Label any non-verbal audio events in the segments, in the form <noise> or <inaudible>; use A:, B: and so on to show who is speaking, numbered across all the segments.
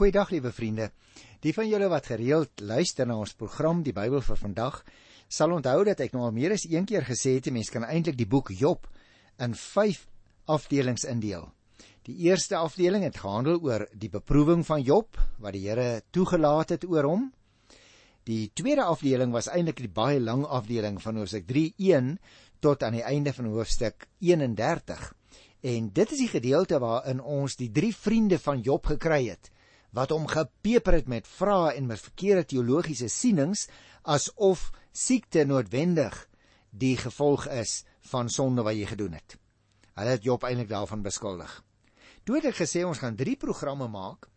A: Goeiedag liewe vriende. Die van julle wat gereeld luister na ons program Die Bybel vir vandag, sal onthou dat ek nou al meer as een keer gesê het 'n mens kan eintlik die boek Job in 5 afdelings indeel. Die eerste afdeling het gehandel oor die beproewing van Job wat die Here toegelaat het oor hom. Die tweede afdeling was eintlik die baie lang afdeling van hoofstuk 3:1 tot aan die einde van hoofstuk 31. En dit is die gedeelte waarin ons die drie vriende van Job gekry het wat hom gepeper het met vrae en met verkeerde teologiese sienings asof siekte noodwendig die gevolg is van sonde wat jy gedoen het. Hulle het Job eintlik daarvan beskuldig. Toe het ek gesê ons gaan 3 programme maak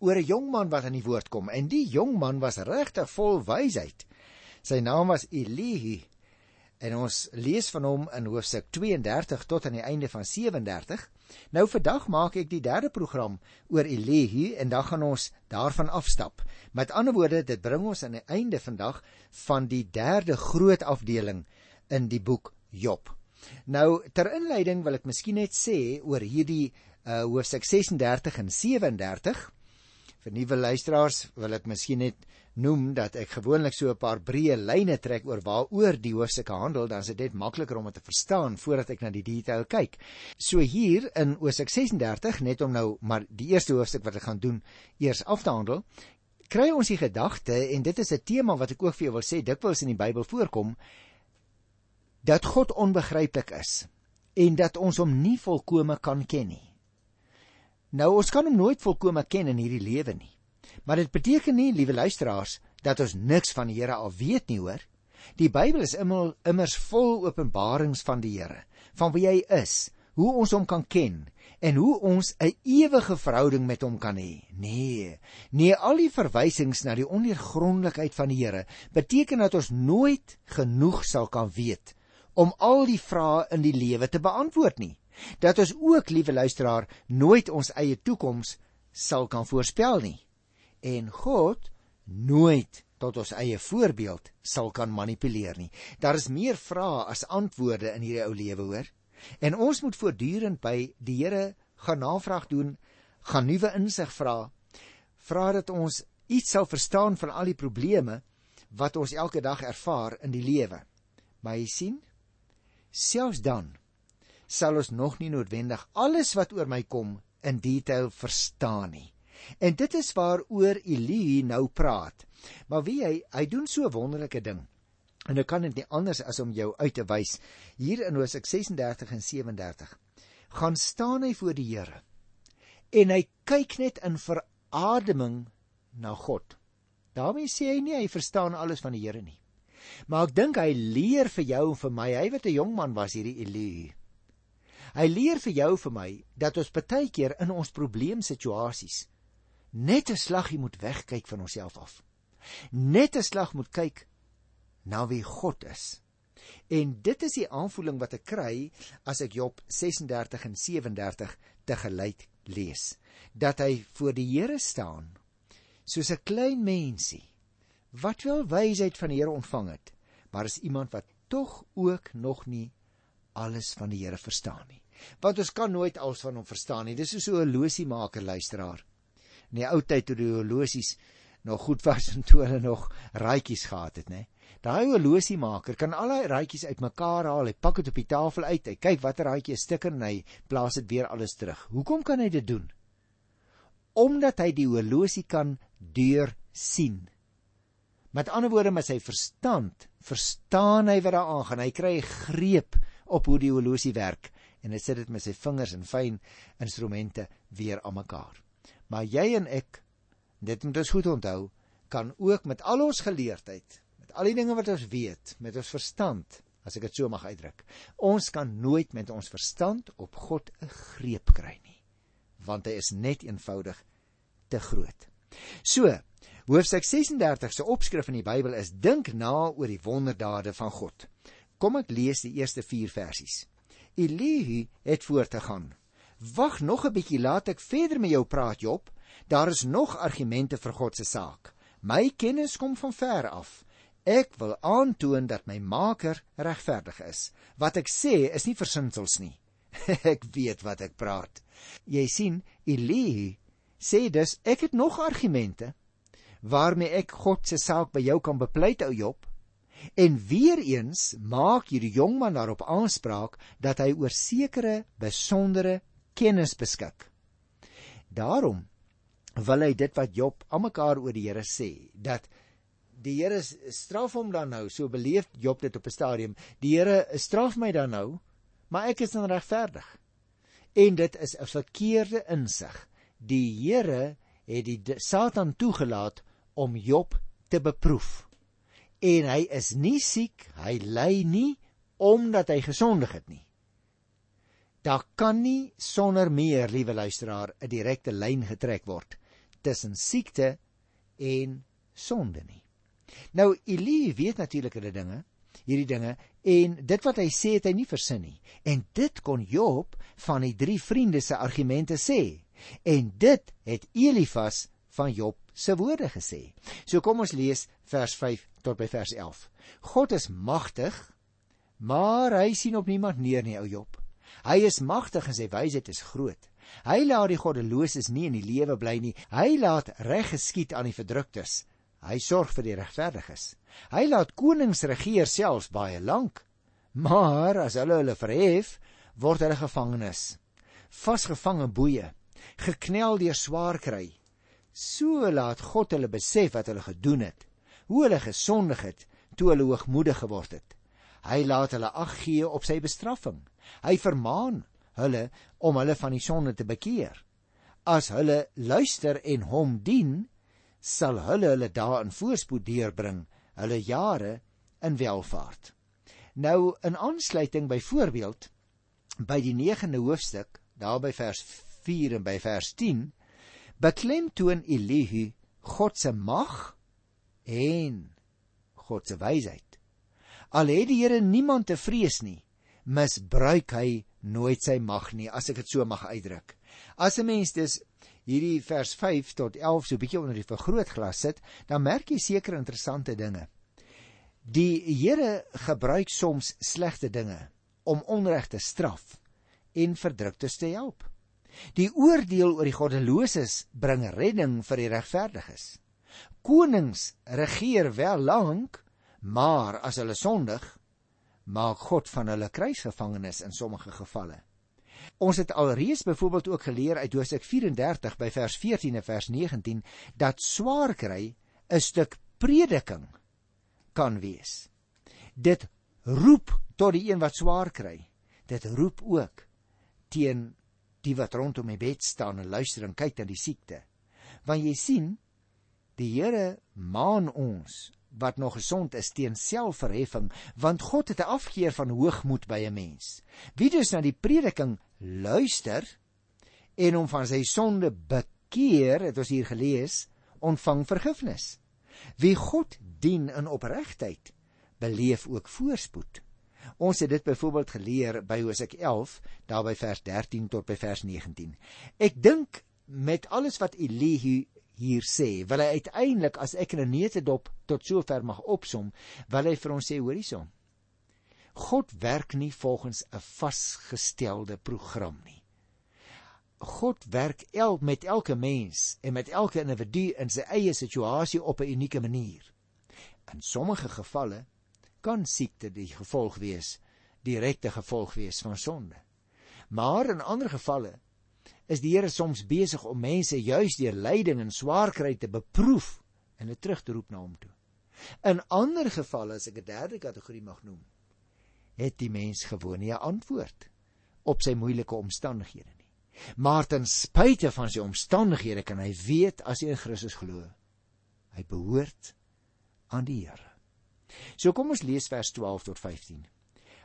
A: oor 'n jong man wat aan die woord kom en die jong man was regtig vol wysheid. Sy naam was Elihu en ons lees van hom in hoofstuk 32 tot aan die einde van 37 Nou vandag maak ek die derde program oor Elihu en dan gaan ons daarvan afstap. Met ander woorde, dit bring ons aan die einde vandag van die derde groot afdeling in die boek Job. Nou ter inleiding wil ek miskien net sê oor hierdie uh hoofstuk 36 en 37. Vir nuwe luisteraars wil ek miskien net noem dat ek gewoonlik so 'n paar breë lyne trek oor waaroor die hoofstukke handel, dan is dit net makliker om dit te verstaan voordat ek na die detail kyk. So hier in Hoofstuk 36, net om nou maar die eerste hoofstuk wat ek gaan doen eers af te handel, kry ons die gedagte en dit is 'n tema wat ek ook vir jou wil sê dikwels in die Bybel voorkom dat God onbegryplik is en dat ons hom nie volkome kan ken nie. Nou ons kan hom nooit volkome ken in hierdie lewe nie. Maar dit beteken nie, liewe luisteraars, dat ons niks van die Here al weet nie, hoor. Die Bybel is immer immers vol openbarings van die Here, van wie hy is, hoe ons hom kan ken en hoe ons 'n ewige verhouding met hom kan hê. Nee, nee, al die verwysings na die onneergrondelikheid van die Here beteken dat ons nooit genoeg sal kan weet om al die vrae in die lewe te beantwoord nie. Dat ons ook, liewe luisteraar, nooit ons eie toekoms sal kan voorspel nie en God nooit tot ons eie voorbeeld sal kan manipuleer nie. Daar is meer vrae as antwoorde in hierdie ou lewe, hoor. En ons moet voortdurend by die Here gaan navraag doen, gaan nuwe insig vra, vra dat ons iets sal verstaan van al die probleme wat ons elke dag ervaar in die lewe. Maar jy sien, selfs dan sal ons nog nie noodwendig alles wat oor my kom in detail verstaan nie. En dit is waaroor Elie nou praat. Maar wie hy hy doen so wonderlike ding. En ek kan dit nie anders as om jou uit te wys hier in Hosea 36 en 37. Gaan staan hy voor die Here. En hy kyk net in verademing na God. daarmee sê hy nie hy verstaan alles van die Here nie. Maar ek dink hy leer vir jou en vir my, hy wat 'n jong man was hierdie Elie. Hy leer vir jou vir my dat ons baie keer in ons probleemsituasies net 'n slaggie moet wegkyk van onsself af. Net 'n slag moet kyk na wie God is. En dit is die aanvoeling wat ek kry as ek Job 36 en 37 te gelyk lees, dat hy voor die Here staan soos 'n klein mensie wat wel wysheid van die Here ontvang het, maar is iemand wat tog ook nog nie alles van die Here verstaan nie. Want ons kan nooit alles van hom verstaan nie. Dis so 'n losiemaker luisteraar in die ou tyd toe die horlosies nog goed was en toe hulle nog raaitjies gehad het, né? Daai horlosiemaker kan al daai raaitjies uitmekaar haal, hy pak dit op die tafel uit, hy kyk watter raaitjie is stuk en hy plaas dit weer alles terug. Hoekom kan hy dit doen? Omdat hy die horlosie kan deur sien. Met ander woorde, met sy verstand verstaan hy wat daar aangaan. Hy kry 'n greep op hoe die horlosie werk en hy sit dit met sy vingers en fyn instrumente weer aan mekaar. Maar jy en ek, dit moet ons goed onthou, kan ook met al ons geleerdheid, met al die dinge wat ons weet, met ons verstand, as ek dit so mag uitdruk, ons kan nooit met ons verstand op God 'n greep kry nie, want hy is net eenvoudig te groot. So, hoofstuk 36 se opskrif in die Bybel is dink na oor die wonderdade van God. Kom ek lees die eerste 4 versies. Elihu het voort te gaan Wag nog 'n bietjie, laat ek verder met jou praat, Job. Daar is nog argumente vir God se saak. My kennis kom van ver af. Ek wil aantoon dat my Maker regverdig is. Wat ek sê is nie versinsels nie. <laughs> ek weet wat ek praat. Jy sien, Eli sê dus ek het nog argumente waarmee ek God se saak by jou kan bepleit ou Job. En weer eens maak hierdie jongman daarop aanspraak dat hy oor sekere besondere kennis beskik. Daarom wil hy dit wat Job almekaar oor die Here sê, dat die Here straf hom dan nou, so beleef Job dit op 'n stadium. Die Here straf my dan nou, maar ek is dan regverdig. En dit is 'n verkeerde insig. Die Here het die Satan toegelaat om Job te beproef. En hy is nie siek, hy ly nie omdat hy gesondig het nie. Daar kan nie sonder meer, liewe luisteraar, 'n direkte lyn getrek word tussen siekte en sonde nie. Nou Elie weet natuurlik hulle dinge, hierdie dinge en dit wat hy sê het hy nie versin nie. En dit kon Job van die drie vriende se argumente sê. En dit het Elifas van Job se woorde gesê. So kom ons lees vers 5 tot by vers 11. God is magtig, maar hy sien op niemand neer nie, ou Job. Hy is magtig en sy wysheid is groot. Hy laat die goddeloses nie in die lewe bly nie. Hy laat reg geskied aan die verdruktes. Hy sorg vir die regverdiges. Hy laat konings regeer selfs baie lank. Maar as hulle hulle verhef, word hulle gevangenes. Vasgevang in boeye, geknel deur swaar kry, So laat God hulle besef wat hulle gedoen het, hoe hulle gesondig het toe hulle hoogmoedig geword het. Hy laat hulle ag gee op sy bestraffing. Hy vermaan hulle om hulle van die sonde te bekeer. As hulle luister en hom dien, sal hulle hulle dae in voorspoed deurbring, hulle jare in welvaart. Nou in aansluiting byvoorbeeld by die 9de hoofstuk, daar by vers 4 en by vers beklemtoon Elihu God se mag en God se wysheid. Al het die Here niemand te vrees nie, misbruik hy nooit sy mag nie, as ek dit so mag uitdruk. As 'n mens dus hierdie vers 5 tot 11 so bietjie onder die vergrootglas sit, dan merk jy sekere interessante dinge. Die Here gebruik soms slegte dinge om onreg te straf en verdruktes te help. Die oordeel oor die goddeloses bring redding vir die regverdiges. Konings regeer wel lank, maar as hulle sondig, maak God van hulle kruisgevangenes in sommige gevalle. Ons het alreeds byvoorbeeld ook geleer uit Hosea 34 by vers 14 en vers 19 dat swaar kry 'n stuk prediking kan wees. Dit roep tot die een wat swaar kry. Dit roep ook teen die wat rondom die bed staan en luister en kyk na die siekte. Want jy sien, die Here maan ons wat nog gesond is teen selfverheffing, want God het 'n afkeer van hoogmoed by 'n mens. Wie dus na die prediking luister en hom van sy sonde bekeer, het ons hier gelees, ontvang vergifnis. Wie God dien in opregtheid, beleef ook voorspoed. Ons het dit byvoorbeeld geleer by Hosea 11, daar by vers 13 tot by vers 19. Ek dink met alles wat Elihu hier sê, wil hy uiteindelik as ek 'n neutedop tot sover mag opsom, wil hy vir ons sê hoor hierson. God werk nie volgens 'n vasgestelde program nie. God werk el met elke mens en met elke individu in sy eie situasie op 'n unieke manier. In sommige gevalle kan siekte die gevolg wees, direkte gevolg wees van sonde. Maar in ander gevalle is die Here soms besig om mense juis deur lyding en swaar kry te beproef en hulle terug te roep na hom toe. In ander gevalle, as ek 'n derde kategorie mag noem, het die mens gewoon nie 'n antwoord op sy moeilike omstandighede nie. Maar ten spyte van sy omstandighede kan hy weet as hy in Christus glo, hy behoort aan die Here. So kom ons lees vers 12 tot 15.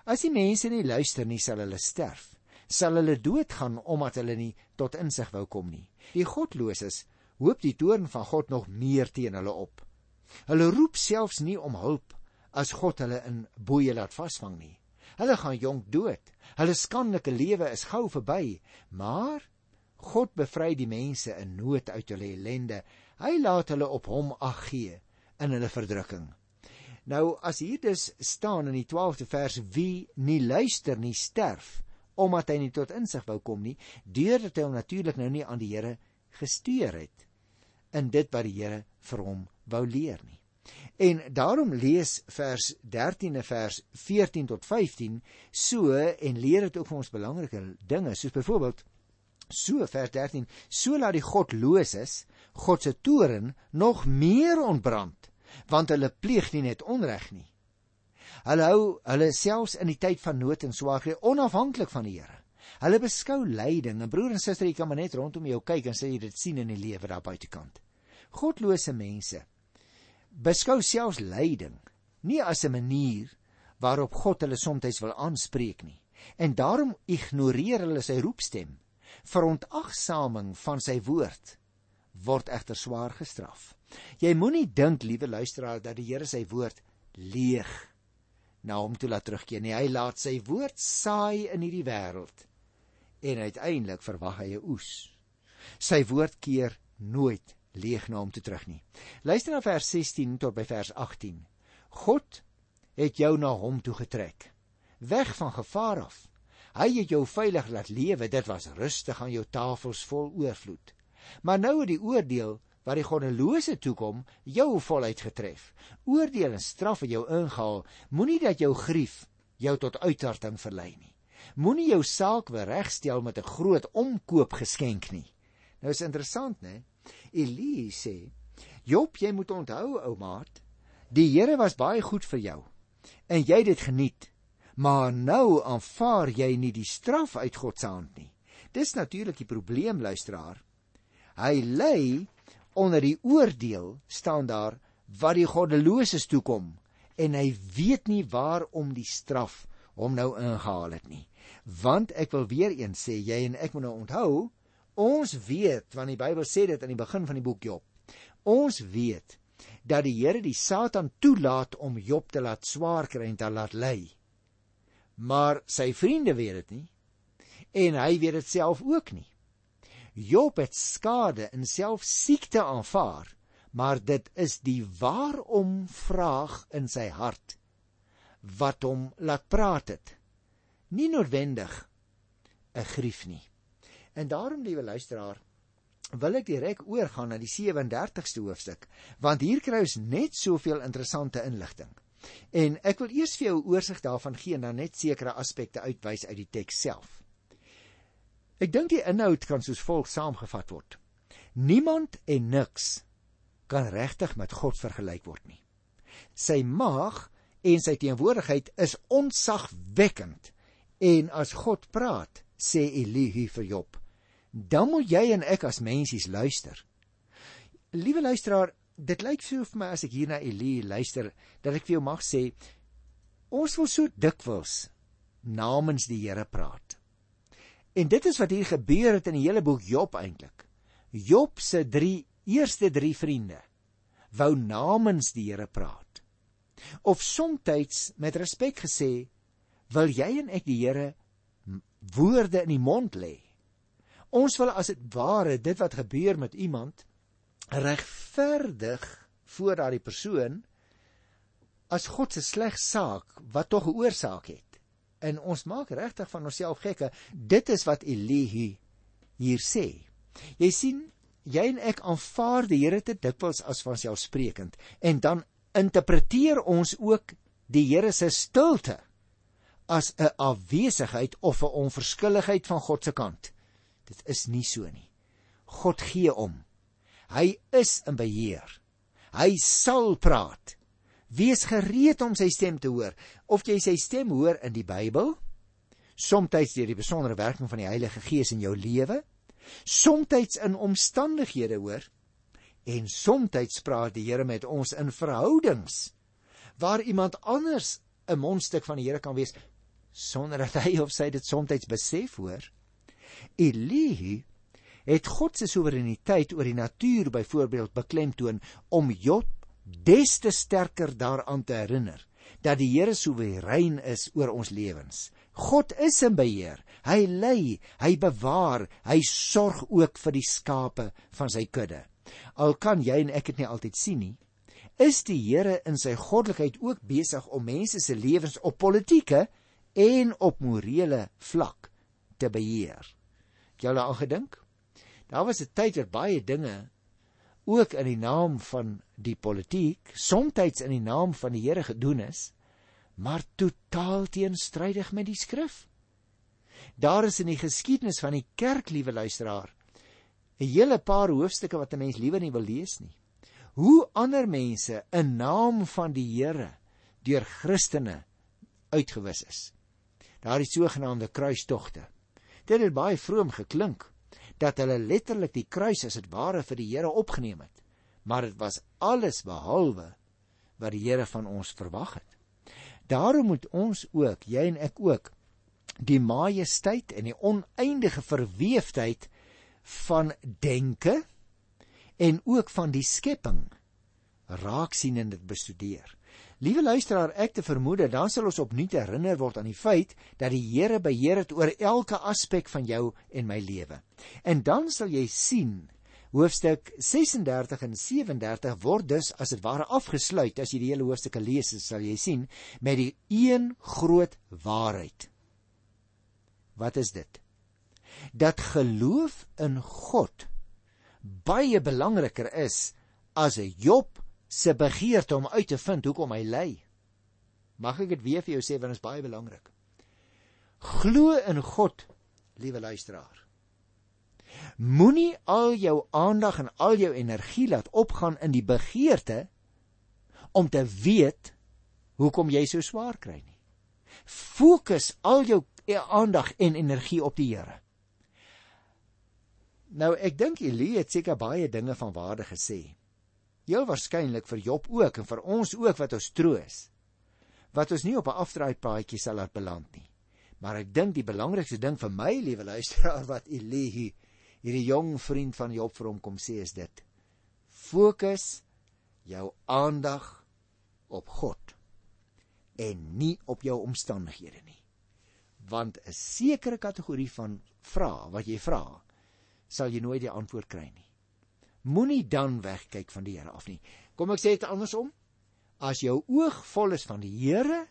A: As die mense nie luister nie, sal hulle sterf. Sal hulle doodgaan omdat hulle nie tot insig wou kom nie. Die godloses hoop die toorn van God nog meer teen hulle op. Hulle roep selfs nie om hulp as God hulle in boeye laat vasvang nie. Hulle gaan jonk dood. Hulle skandelike lewe is gou verby, maar God bevry die mense in nood uit hulle ellende. Hy laat hulle op hom ag gee in hulle verdrukking. Nou as hier dus staan in die 12de vers wie nie luister nie sterf omdat hy nie tot insig wou kom nie deurdat hy hom natuurlik nou nie aan die Here gesteur het in dit wat die Here vir hom wou leer nie. En daarom lees vers 13 en vers 14 tot 15 so en leer dit ook vir ons belangrike dinge soos byvoorbeeld so vers 13 so laat die godloses God se toren nog meer ontbrand want hulle pleeg nie net onreg nie hulle hou hulle selfs in die tyd van nood en swaarkry onafhanklik van die Here hulle beskou lyding en broer en suster jy kan maar net rondom jou kyk en sê jy dit sien in die lewe daar buitekant godlose mense beskou selfs lyding nie as 'n manier waarop God hulle soms wil aanspreek nie. En daarom ignoreer hulle sy roepstem. Verontagsaming van sy woord word egter swaar gestraf. Jy moenie dink, liewe luisteraar, dat die Here sy woord leeg na hom toe laat terugkeer nie. Hy laat sy woord saai in hierdie wêreld en uiteindelik verwag hy 'n oes. Sy woord keer nooit leeg na hom toe terug nie. Luister na vers 16 tot by vers 18. God het jou na hom toe getrek, weg van gevaar af. Hy het jou veilig laat lewe, dit was rustig aan jou tafels vol oorvloed. Maar nou het die oordeel wat die goddelose toekom jou voluit getref. Oordeel en straf het jou ingehaal. Moenie dat jou grief jou tot uitharting verlei nie. Moenie jou saak weer regstel met 'n groot omkoop geskenk nie. Nou is interessant, né? Elie sê: "Job, jy moet onthou, ou maat, die Here was baie goed vir jou en jy het dit geniet. Maar nou aanvaar jy nie die straf uit God se hand nie. Dis natuurlik die probleem, luisteraar. Hy lê onder die oordeel staan daar wat die goddeloses toekom en hy weet nie waarom die straf hom nou ingehaal het nie. Want ek wil weer eens sê, jy en ek moet nou onthou, Ons weet want die Bybel sê dit aan die begin van die boek Job. Ons weet dat die Here die Satan toelaat om Job te laat swaar kry en te laat ly. Maar sy vriende weet dit nie en hy weet dit self ook nie. Job het skade en self siekte aanvaar, maar dit is die waarom vraag in sy hart wat hom laat praat het. Nie noodwendig 'n grief nie. En daarom, liewe luisteraar, wil ek direk oorgaan na die 37ste hoofstuk, want hier kry ons net soveel interessante inligting. En ek wil eers vir jou 'n oorsig daarvan gee en dan net sekere aspekte uitwys uit die teks self. Ek dink die inhoud kan soos volg saamgevat word. Niemand en niks kan regtig met God vergelyk word nie. Sy mag en sy teenwoordigheid is onsagwekkend en as God praat, sê Elihu vir Job, dan moet jy en ek as mensies luister. Liewe luisteraar, dit lyk so vir my as ek hier na Elie luister dat ek vir jou mag sê ons wil so dikwels namens die Here praat. En dit is wat hier gebeur het in die hele boek Job eintlik. Job se 3 eerste 3 vriende wou namens die Here praat. Of soms met respek gesê, wil jy en ek die Here woorde in die mond lê? Ons wil as dit ware dit wat gebeur met iemand regverdig voor daardie persoon as God se sleg saak wat tog 'n oorsaak het. En ons maak regtig van onsself gekke. Dit is wat Elihu hier sê. Jy sien, jy en ek aanvaar die Here te dikwels as vanselfsprekend en dan interpreteer ons ook die Here se stilte as 'n afwesigheid of 'n onverskilligheid van God se kant. Dit is nie so nie. God gee om. Hy is in beheer. Hy sal praat. Wees gereed om sy stem te hoor. Of jy sy stem hoor in die Bybel, soms deur die besondere werking van die Heilige Gees in jou lewe, soms in omstandighede hoor, en soms praat die Here met ons in verhoudings waar iemand anders 'n mondstuk van die Here kan wees sonder dat hy of sy dit soms besef hoor. Elihu het God se soewereiniteit oor die natuur byvoorbeeld beklemtoon om Job des te sterker daaraan te herinner dat die Here soewerein is oor ons lewens. God is in beheer. Hy lei, hy bewaar, hy sorg ook vir die skape van sy kudde. Al kan jy en ek dit nie altyd sien nie, is die Here in sy goddelikheid ook besig om mense se lewens op politieke en op morele vlak te beheer jy al gedink? Daar was 'n tyd waar baie dinge ook in die naam van die politiek, soms in die naam van die Here gedoen is, maar totaal teenstrydig met die skrif. Daar is in die geskiedenis van die kerk, liewe luisteraar, 'n hele paar hoofstukke wat 'n mens liewer nie wil lees nie. Hoe ander mense in naam van die Here deur Christene uitgewis is. Daardie sogenaamde kruistogte. Dit het baie vroom geklink dat hulle letterlik die kruis as dit ware vir die Here opgeneem het. Maar dit was alles behalwe wat die Here van ons verwag het. Daarom moet ons ook, jy en ek ook, die majesteit en die oneindige verweefdheid van denke en ook van die skepping raak sien en dit bestudeer. Liewe luisteraar, ek te vermoed dan sal ons opnuut herinner word aan die feit dat die Here beheer het oor elke aspek van jou en my lewe. En dan sal jy sien hoofstuk 36 en 37 word dus as dit ware afgesluit as jy die hele hoofstukke lees, sal jy sien met die een groot waarheid. Wat is dit? Dat geloof in God baie belangriker is as 'n Job se begeerte om uit te vind hoekom hy ly. Mag ek dit weer vir jou sê want dit is baie belangrik. Glo in God, liewe luisteraar. Moenie al jou aandag en al jou energie laat opgaan in die begeerte om te weet hoekom jy so swaar kry nie. Fokus al jou aandag en energie op die Here. Nou ek dink Elie het seker baie dinge van waarde gesê heel waarskynlik vir Job ook en vir ons ook wat ons troos wat ons nie op 'n afdraaipaadjie sal laat beland nie. Maar ek dink die belangrikste ding vir my liewe luisteraar wat Elihi hierdie jong vriend van Job vir hom kom sê is dit. Fokus jou aandag op God en nie op jou omstandighede nie. Want 'n sekere kategorie van vrae wat jy vra sal jy nooit die antwoord kry nie moenie dan wegkyk van die Here af nie. Kom ek sê dit andersom? As jou oog vol is van die Here,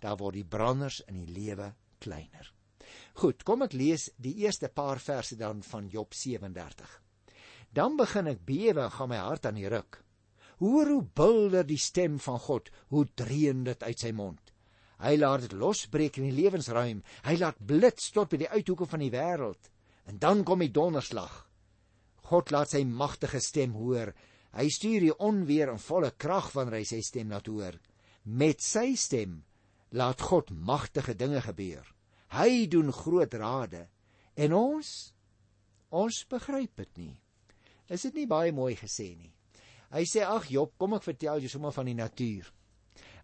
A: dan word die branders in die lewe kleiner. Goed, kom ek lees die eerste paar verse dan van Job 37. Dan begin ek bewe, gaan my hart aan die ruk. Hoor hoe bulder die stem van God, hoe dreun dit uit sy mond. Hy laat dit losbreek in die lewensruim. Hy laat blits tot by die uithoeke van die wêreld. En dan kom die donderslag. God laat sy magtige stem hoor. Hy stuur die onweer in volle krag wanneer hy sy stem laat hoor. Met sy stem laat God magtige dinge gebeur. Hy doen groot rade en ons ons begryp dit nie. Is dit nie baie mooi gesê nie? Hy sê ag Job, kom ek vertel jou sommer van die natuur.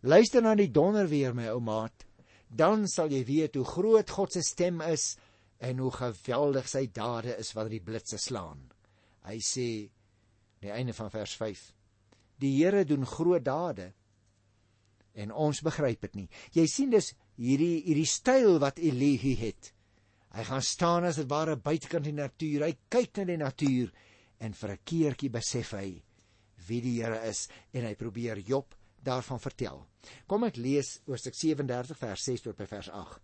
A: Luister na die donder weer my ou maat, dan sal jy weet hoe groot God se stem is en hoe geweldig sy dade is wanneer die blitse slaan. Hy sê die einde van vers 5. Die Here doen groot dade en ons begryp dit nie. Jy sien dus hierdie hierdie styl wat Elihu het. Hy gaan staan as dit ware buitekant die natuur. Hy kyk na die natuur en vir 'n keertjie besef hy wie die Here is en hy probeer Job daarvan vertel. Kom ek lees Hoofstuk 37 vers 6 tot by vers 8.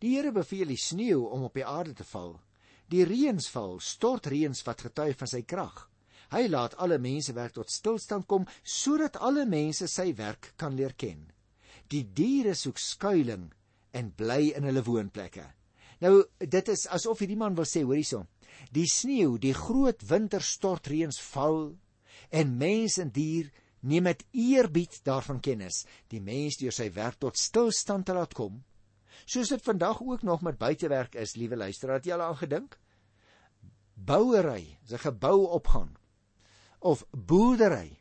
A: Die Here beveel die sneeu om op die aarde te val Die reëns val, stort reëns wat getuig van sy krag. Hy laat alle mense werk tot stilstand kom sodat alle mense sy werk kan leer ken. Die diere soek skuilings en bly in hulle woonplekke. Nou dit is asof hierdie man wil sê, hoor hierson. Die sneeu, die groot winterstortreëns val en mense en dier neem met eerbied daarvan kennis. Die mens deur sy werk tot stilstand te laat kom soos dit vandag ook nog met buitewerk is, liewe luisteraar, het jy al aan gedink? Bouery, 'n gebou opgaan of boerdery.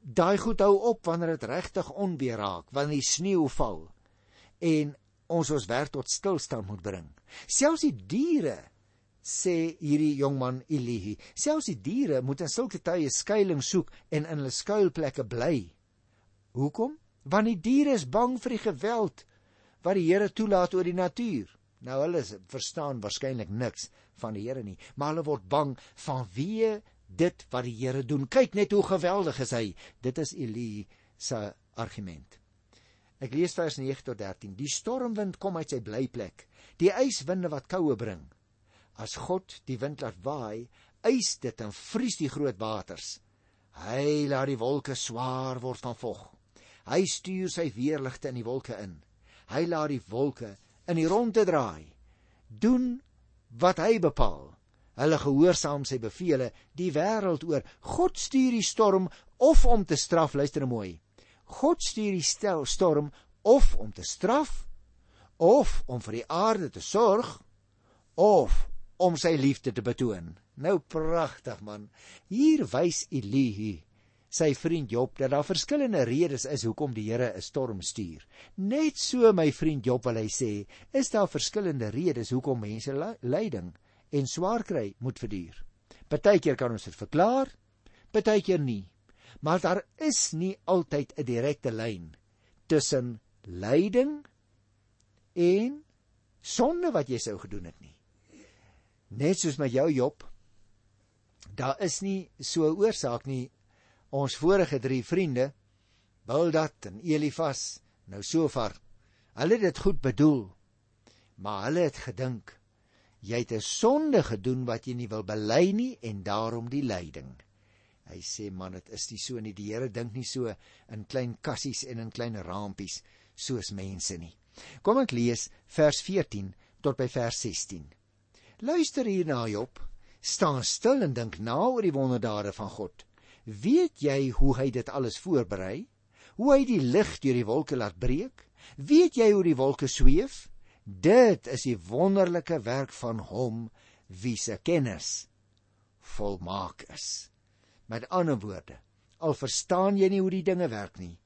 A: Daai goed hou op wanneer dit regtig onweer raak, wanneer die sneeu val en ons ons werk tot stilstand moet bring. Selfs die diere sê hierdie jongman Elihi, selfs die diere moet in sulke tye skuilings soek en in hulle skuilplekke bly. Hoekom? Want die diere is bang vir die geweld wat die Here toelaat oor die natuur. Nou hulle verstaan waarskynlik niks van die Here nie, maar hulle word bang van wie dit wat die Here doen. Kyk net hoe geweldig is hy. Dit is Elie se argument. Ek lees vers 9 tot 13. Die stormwind kom uit sy blyplek, die yswinde wat koue bring. As God die wind laat waai, ys dit en vries die groot waters. Hy laat die wolke swaar word van vog. Hy stuur sy weerligte in die wolke in. Hy laat die wolke in die ronde draai. Doen wat hy bepaal. Hulle gehoorsaam sy bevele die wêreld oor. God stuur die storm of om te straf, luister nou mooi. God stuur die stel storm of om te straf of om vir die aarde te sorg of om sy liefde te betoon. Nou pragtig man. Hier wys Elihu sy vriend Job dat daar verskillende redes is hoekom die Here 'n storm stuur. Net so my vriend Job wil hy sê, is daar verskillende redes hoekom mense lyding en swaar kry moet verduur. Partykeer kan ons dit verklaar, partykeer nie. Maar daar is nie altyd 'n direkte lyn tussen lyding en sonde wat jy sou gedoen het nie. Net soos met jou Job, daar is nie so 'n oorsaak nie. Ons vorige drie vriende, Bildad en Elifas, nou sover, hulle het dit goed bedoel, maar hulle het gedink jy het 'n sonde gedoen wat jy nie wil bely nie en daarom die lyding. Hy sê man, dit is nie so nie. Die Here dink nie so in klein kassies en in klein raampies soos mense nie. Kom ek lees vers 14 tot by vers 16. Luister hier na Job, staan stil en dink na oor die wonderdade van God. Weet jy hoe hy dit alles voorberei? Hoe hy die lig deur die wolke laat breek? Weet jy hoe die wolke sweef? Dit is die wonderlike werk van hom wie se kennis volmaak is. Met ander woorde, al verstaan jy nie hoe die dinge werk nie,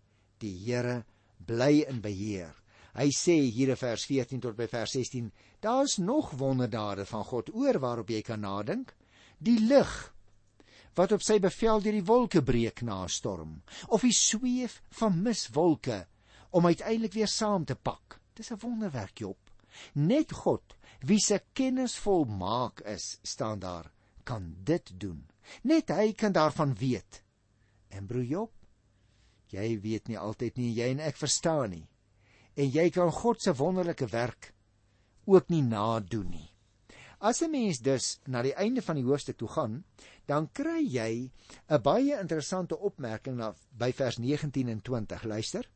A: die Here bly in beheer. Hy sê hier in vers 14 tot by vers 16, daar's nog wonderdade van God oor waarop jy kan nadink. Die lig wat op sy bevel deur die wolke breek na 'n storm, of die sweef van miswolke om uiteindelik weer saam te pak. Dis 'n wonderwerk, Job. Net God, wie se kennis volmaak is, staan daar, kan dit doen. Net hy kan daarvan weet. En broer Job, jy weet nie altyd nie, jy en ek verstaan nie en jy kan God se wonderlike werk ook nie nadoen nie. As 'n mens dus na die einde van die hoofstuk toe gaan, dan kry jy 'n baie interessante opmerking na by vers 19 en 20. Luister.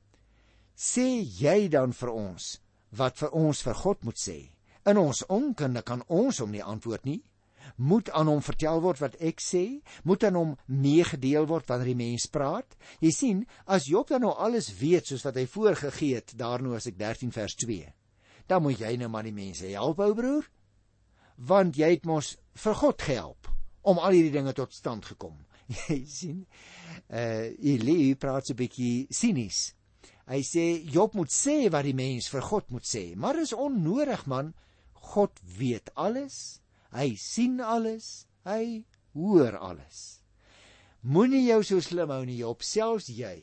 A: Sê jy dan vir ons wat vir ons vir God moet sê? In ons onkunde kan ons hom nie antwoord nie moet aan hom vertel word wat ek sê, moet aan hom meegedeel word wanneer die mens praat. Jy sien, as Job dan nou alles weet soos wat hy voorgegee het, daarno as ek 13 vers 2. Dan moet jy nou maar die mense help, ou broer. Want jy het mos vir God gehelp om al hierdie dinge tot stand gekom. <laughs> Jy sien, uh Elie praat 'n bietjie sinies. Hy sê Job moet sê wat die mens vir God moet sê, maar is onnodig man. God weet alles. Hy sien alles, hy hoor alles. Moenie jou so slim hou nie, op selfs jy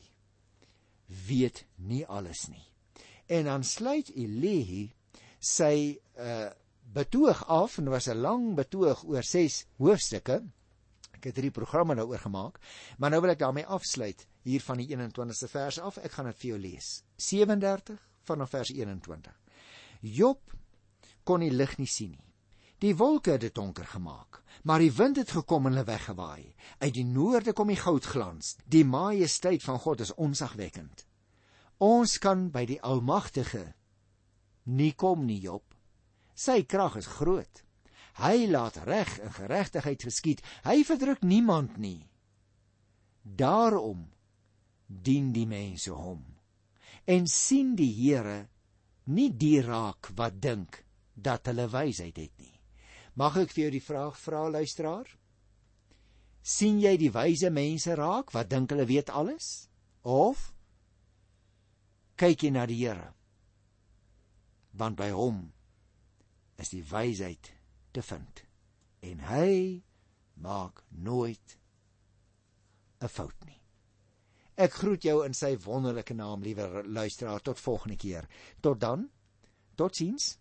A: weet nie alles nie. En dan sluit Elihi sy uh betoog af en was 'n lang betoog oor 6 hoofstukke. Ek het drie programme daaroor gemaak, maar nou wil ek daarmee afsluit hier van die 21ste vers af. Ek gaan dit vir jou lees. 37 vanaf vers 21. Job kon die lig nie sien nie. Die wolke het dit donker gemaak, maar die wind het gekom en hulle weggewaai. Uit die noorde kom die goudglans. Die majesteit van God is onsagwekkend. Ons kan by die Almagtige nie kom nie, Job. Sy krag is groot. Hy laat reg en geregtigheid geskied. Hy verdruk niemand nie. Daarom dien die mense hom. En sien die Here nie die raak wat dink dat hulle wysheid het nie. Mag ek vir jou die vraag vra luisteraar? sien jy die wyse mense raak wat dink hulle weet alles of kyk jy na die Here want by hom is die wysheid te vind. En hy maak nooit 'n fout nie. Ek groet jou in sy wonderlike naam liewe luisteraar. Tot volgende keer. Tot dan. Totsiens